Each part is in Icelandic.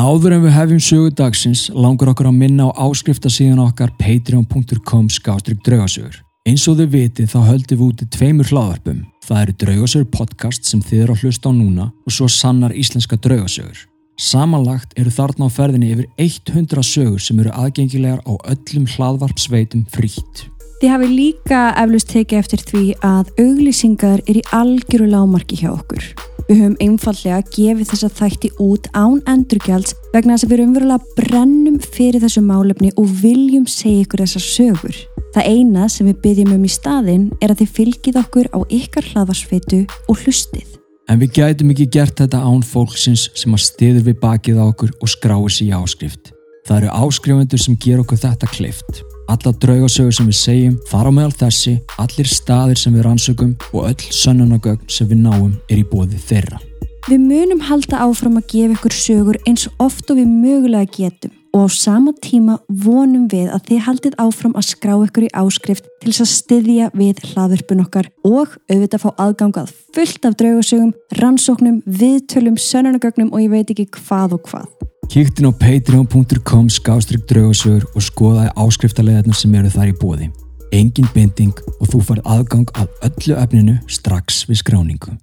áður en við hefjum sögu dagsins langar okkur að minna á áskriftasíðan okkar patreon.com skástrygg draugasögur. Eins og þau viti þá höldum við úti tveimur hlaðarpum. Það eru draugasögur podcast sem þið eru að hlusta á núna og svo sannar íslenska draugasögur. Samanlagt eru þarna á ferðinni yfir 100 sögur sem eru aðgengilegar á öllum hlaðvarpsveitum frítt. Þið hafi líka eflust tekið eftir því að auglýsingar er í algjöru lámarki hjá okkur. Við höfum einfallega gefið þessa þætti út án endurgjalds vegna þess að við umverulega brennum fyrir þessu málefni og viljum segja ykkur þessar sögur. Það eina sem við byggjum um í staðin er að þið fylgið okkur á ykkar hlaðvarsfeitu og hlustið. En við gætum ekki gert þetta án fólksins sem að stiður við bakið á okkur og skráir sér í áskrift. Það eru áskrifundur sem ger okkur þetta kleift. Alla draugasögur sem við segjum, þar á meðal þessi, allir staðir sem við rannsökum og öll sönnunagögn sem við náum er í bóði þeirra. Við munum halda áfram að gefa ykkur sögur eins oft og við mögulega getum og á sama tíma vonum við að þið haldið áfram að skrá ykkur í áskrift til þess að styðja við hlaðurpun okkar og auðvitað fá aðgangað fullt af draugasögum, rannsóknum, viðtölum, sönnunagögnum og ég veit ekki hvað og hvað. Kíktin á patreon.com skástrygg draugasögur og skoðaði áskriftarleðarnar sem eru þar í bóði. Engin binding og þú farið aðgang af öllu efninu strax við skráningu.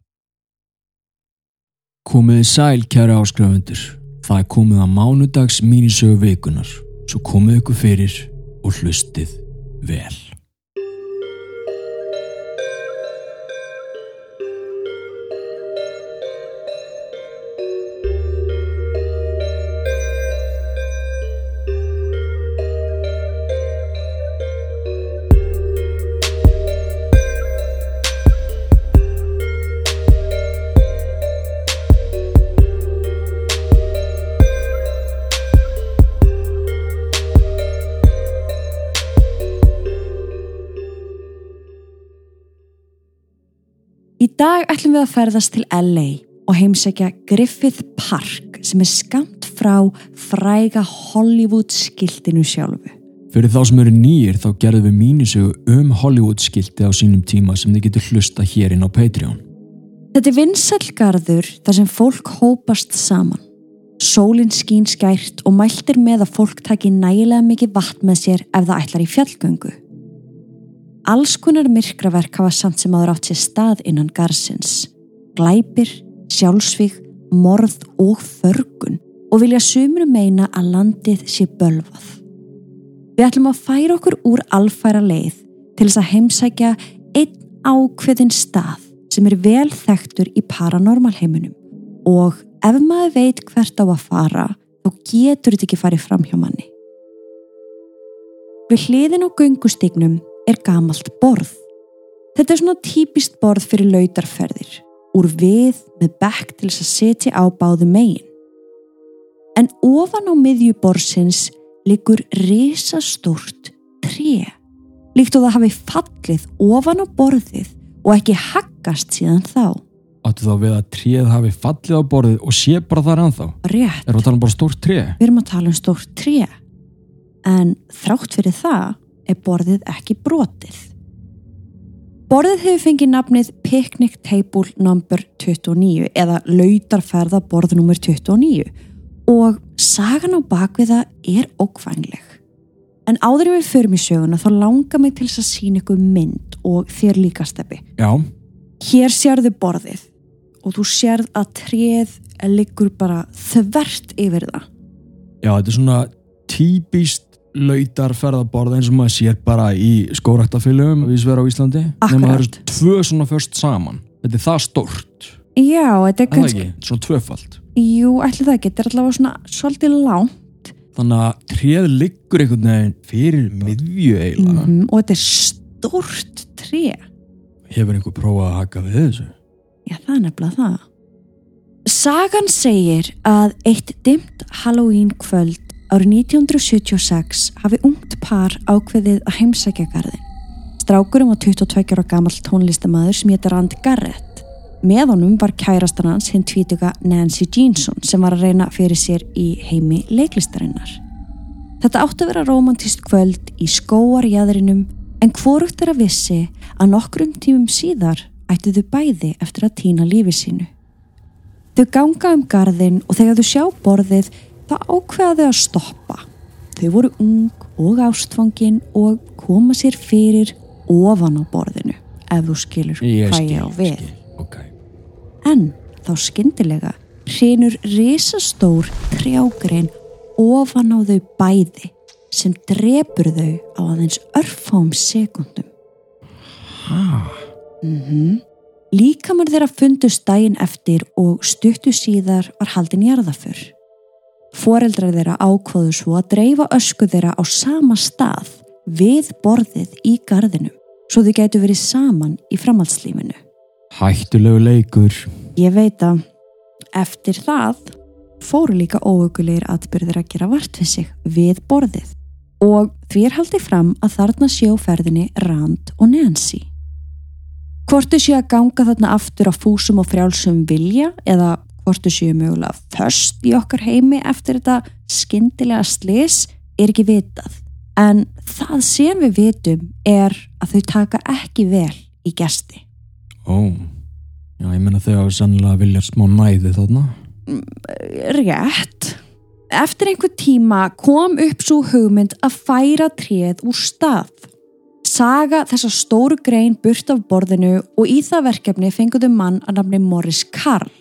Komiði sæl kæra áskrifundur. Það er komið að mánudags mínisögu vikunar. Svo komið ykkur fyrir og hlustið vel. Dag ætlum við að ferðast til LA og heimsækja Griffith Park sem er skamt frá fræga Hollywood skiltinu sjálfu. Fyrir þá sem eru nýjir þá gerðum við mínisögu um Hollywood skilti á sínum tíma sem þið getur hlusta hér inn á Patreon. Þetta er vinsælgarður þar sem fólk hópast saman. Sólinn skín skært og mæltir með að fólk taki nægilega mikið vatn með sér ef það ætlar í fjallgöngu. Alls konar myrkraverk hafa samt sem aður átt sér stað innan garsins. Glæpir, sjálfsvík, morð og förgun og vilja sumru meina að landið sé bölvað. Við ætlum að færa okkur úr alfæra leið til þess að heimsækja einn ákveðin stað sem er vel þekktur í paranormalheiminum og ef maður veit hvert á að fara þá getur þetta ekki farið fram hjá manni. Við hliðin á göngustignum er gamalt borð. Þetta er svona típist borð fyrir lautarferðir, úr við með bekk til þess að setja á báðu megin. En ofan á miðjuborsins liggur risastórt tré, líkt og það hafi fallið ofan á borðið og ekki haggast síðan þá. Áttu þá við að tréð hafi fallið á borðið og sé bara þar ennþá? Rétt, Er það tala um bara stórt tré? við erum að tala um stórt tré, en þrátt fyrir það er borðið ekki brotið. Borðið hefur fengið nafnið Picnic Table No. 29 eða Lautarferðaborð nr. 29 og sagan á bakviða er ókvænleg. En áður en við förum í söguna þá langar mig til þess að sína ykkur mynd og þér líka steppi. Já, Hér sérðu borðið og þú sérð að tréð liggur bara þvert yfir það. já, þetta er svona típist lautarferðaborð eins og maður sér bara í skóraktafylgum við sver á Íslandi. Nefnum að það eru tvö svona först saman. Þetta er það stórt. Já, þetta er kannski... Svona tvöfald. Jú, ætli það ekki, þetta er allavega svona svolítið langt Þannig að tréð liggur einhvern veginn fyrir miðju eiginlega. mm og þetta er stórt tré. Hefur einhver prófað að haka við þessu? Já, það er nefnilega það. Sagan segir að eitt dimt Halloween kvöld árið 1976 hafi ungt par ákveðið að heimsækja garðin. Strákurum var 22 ára gamall tónlistamæður sem hétt Rand Garrett. Með honum var kærastan hans hinn tvítuga Nancy Jeanson sem var að reyna fyrir sér í heimi leiklistarinnar. Þetta átti að vera romantist kvöld í skóarjæðrinum en hvorugt er að vissi að nokkrum tímum síðar ættu þau bæði eftir að týna lífi sínu. Þau ganga um garðin og þegar þau sjá borðið það ákveðaði að stoppa. Þau voru ung og ástfangin og koma sér fyrir ofan á borðinu, ef þú skilur Ég hvað skil, ég á við. skil. Ok. En þá skyndilega hrinur risastór trjágrein ofan á þau bæði sem drepur þau á aðeins örfám sekundum. Ah, Mm Líkamar þeirra fundust daginn eftir og stuttu síðar var haldin jarðafur. Foreldrar þeirra ákvaðu svo að dreifa ösku þeirra á sama stað við borðið í gardinum svo þau gætu verið saman í framhaldslífinu. hættulegu leikur. Ég veit að eftir það fóru líka óökulegir atbyrðir að gera vart við sig við borðið og því er haldið fram að þarna sjó ferðinni Rand og Nancy. Hvort þau séu að ganga þarna aftur á fúsum og frjálsum vilja eða hvort þau séu mögulega först í okkar heimi eftir þetta skyndilega slis er ekki vitað. En það sem við vitum er að þau taka ekki vel í gesti. Ó, já, ég menna þau hafa sannlega viljað smá næði þarna. rétt. Eftir einhver tíma kom upp svo hugmynd að færa tréð úr stað. Saga þessa stóru grein burt af borðinu og í það verkefni fenguðu mann að nafni Morris Karl.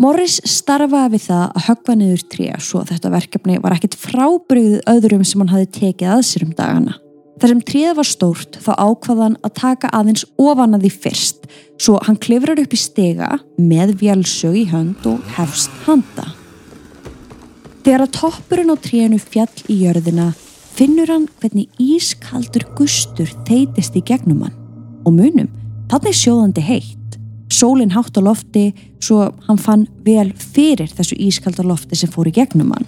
Morris starfaði við það að höggva niður tré svo þetta verkefni var ekkit frábriðið öðrum sem hann hafi tekið að sér um dagana. Þar sem tréð var stórt þá ákvaðan að taka aðeins ofan að því fyrst svo hann klifrar upp í stega með vjálsög í hönd og hefst handa. Þegar að toppurinn á trénu fjall í jörðina finnur hann hvernig ískaldur gustur þeitist í gegnum hann og munum, þannig sjóðandi heitt. Sólinn hátt á lofti svo hann fann vel fyrir þessu ískaldar lofti sem fór í gegnum hann.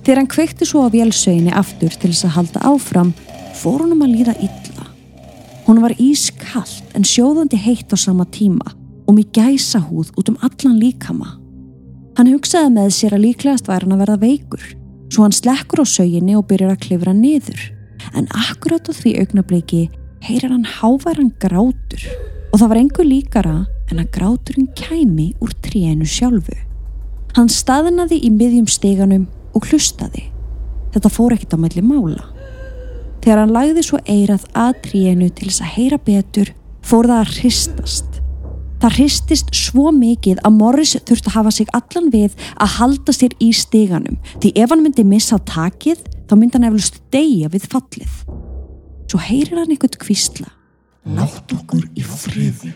Þegar hann kveikti svo á vélsöginni aftur til þess að halda áfram fór honum að líða illa. Hún var ískald en sjóðandi heitt á sama tíma og mér gæsa húð út um allan líkama. Hann hugsaði með sér að líklegast væri hann að verða veikur svo hann slekkur á söginni og byrjar að klifra niður. En akkurat á því augnabliki heyrir hann háværan grátur og það var engu líkara en að gráturinn kæmi úr trénu sjálfu. Hann staðnaði í miðjum steganum og hlustaði. Þetta fór ekkit á melli mála. Þegar hann lagði svo eirað að trénu til þess að heyra betur fór það að hristast. Það hristist svo mikið að Morris þurfti að hafa sig allan við að halda sér í steganum því ef hann myndi missa takið þá myndi hann eflust deyja við fallið. Svo heyrir hann eitthvað kvísla. Látt okkur í friði.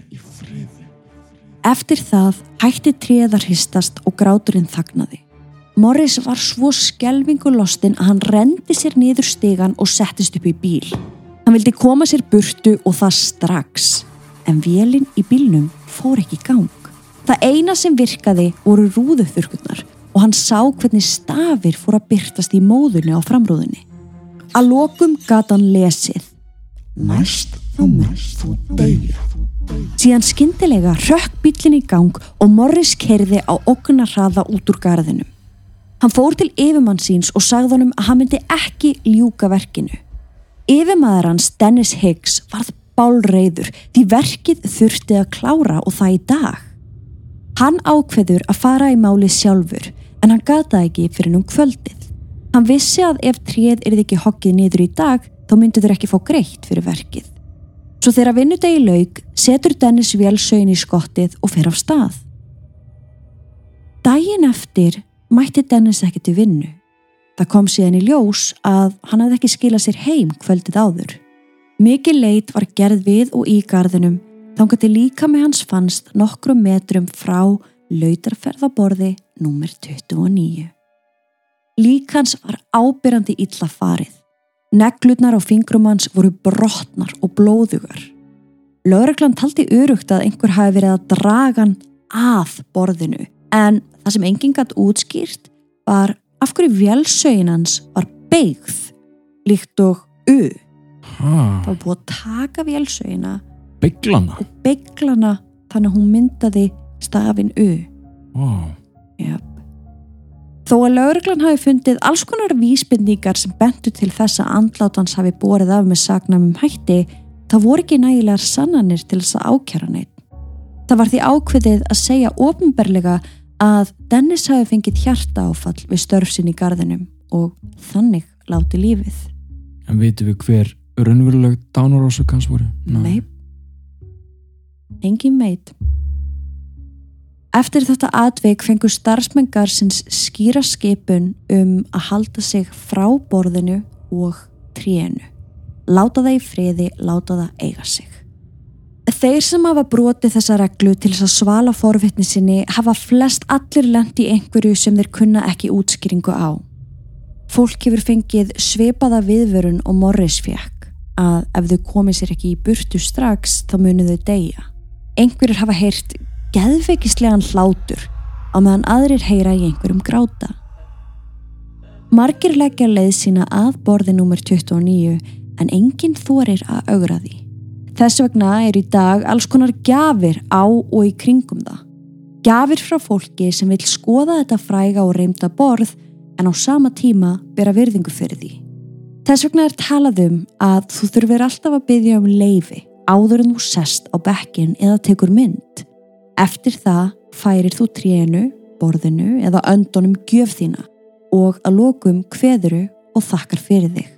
Eftir það hætti tréð að hristast og gráturinn þagnaði. Morris var svo skelvingu lostinn að hann rendi sér niður stegan og settist upp í bíl. Hann vildi koma sér burtu og það strax. En vélinn í bílnum fór ekki í gang. Það eina sem virkaði voru rúðuþurkurnar og hann sá hvernig stafir fór að byrtast í móðunni á framrúðunni. Að lokum gata hann lesið. Næst þá mest þú deyja. Síðan skyndilega rökk bílinn í gang og Morris kerði á okkurna hraða út úr garðinum. Hann fór til yfirmann síns og sagði honum að hann myndi ekki ljúka verkinu. Yfirmaður hans Dennis Higgs varð bálreiður því verkið þurfti að klára og það í dag. Hann ákveður að fara í máli sjálfur en hann gata ekki fyrir um kvöldið. Hann vissi að ef tréð er ekki hokkið niður í dag þá myndu þeir ekki fá greitt fyrir verkið. Svo þegar vinnudegi lauk setur Dennis vélsögin í skottið og fer af stað. Dægin eftir mætti Dennis ekki til vinnu. Það kom síðan í ljós að hann hafði ekki skilað sér heim kvöldið áður. Mikið leit var gerð við og í garðinum þangar til líka með hans fannst nokkrum metrum frá lautarferðaborði númer 29. Líkans var ábyrjandi illa farið. Neglutnar á fingrum hans voru brotnar og blóðugar. Lögreglan taldi örugt að einhver hafi verið að draga hann að borðinu en það sem enginn gætt útskýrt var af hverju vélsögin hans var beigð líkt og u. Það var búið að taka vélsögina bygglana. og beiglana þannig að hún myndaði stafin u. Ó, Yep. Þó að lauruglan hafi fundið alls konar vísbendingar sem bentu til þess að andlátans hafi borið af með sagnamum hætti, þá voru ekki nægilegar sannanir til þess að ákjara neitt. Það var því ákveðið að segja ofinberlega að Dennis hafi fengið hjarta áfall við störf sinn í garðinum og þannig láti lífið. En vitum við hver raunveruleg dánarósök hans voru? Nei. Engin meit. Eftir þetta atveik fengur starfsmengar sinns skýra skipun um að halda sig frá borðinu og trénu. Láta það í friði, láta það eiga sig. Þeir sem hafa brotið þessa reglu til þess að svala forvittni sinni hafa flest allir lendi einhverju sem þeir kunna ekki útskýringu á. Fólk hefur fengið sveipaða viðvörun og morris fekk að ef þau komið sér ekki í burtu strax þá munið þau deyja. Einhverjur hafa heyrt geðveikislegan hlátur á meðan aðrir heyra í einhverjum gráta. Margir leggja leið sína að borði nr. 29 en enginn þorir að augra því. Þess vegna er í dag alls konar gjafir á og í kringum það. Gjafir frá fólki sem vil skoða þetta fræga og reymda borð en á sama tíma bera virðingu fyrir því. Þess vegna er talað um að þú þurfir alltaf að byggja um leifi áður en þú sest á bekkin eða tekur mynd. Eftir það færir þú trénu, borðinu eða öndunum gjöf þína og að lokum hveðuru og þakkar fyrir þig.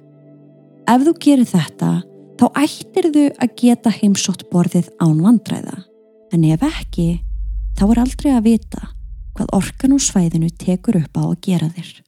Ef þú gerir þetta, þá ættir þú að geta heimsótt borðið án vandræða. En ef ekki, þá er aldrei að vita hvað orkan og svæðinu tekur upp á að gera þér.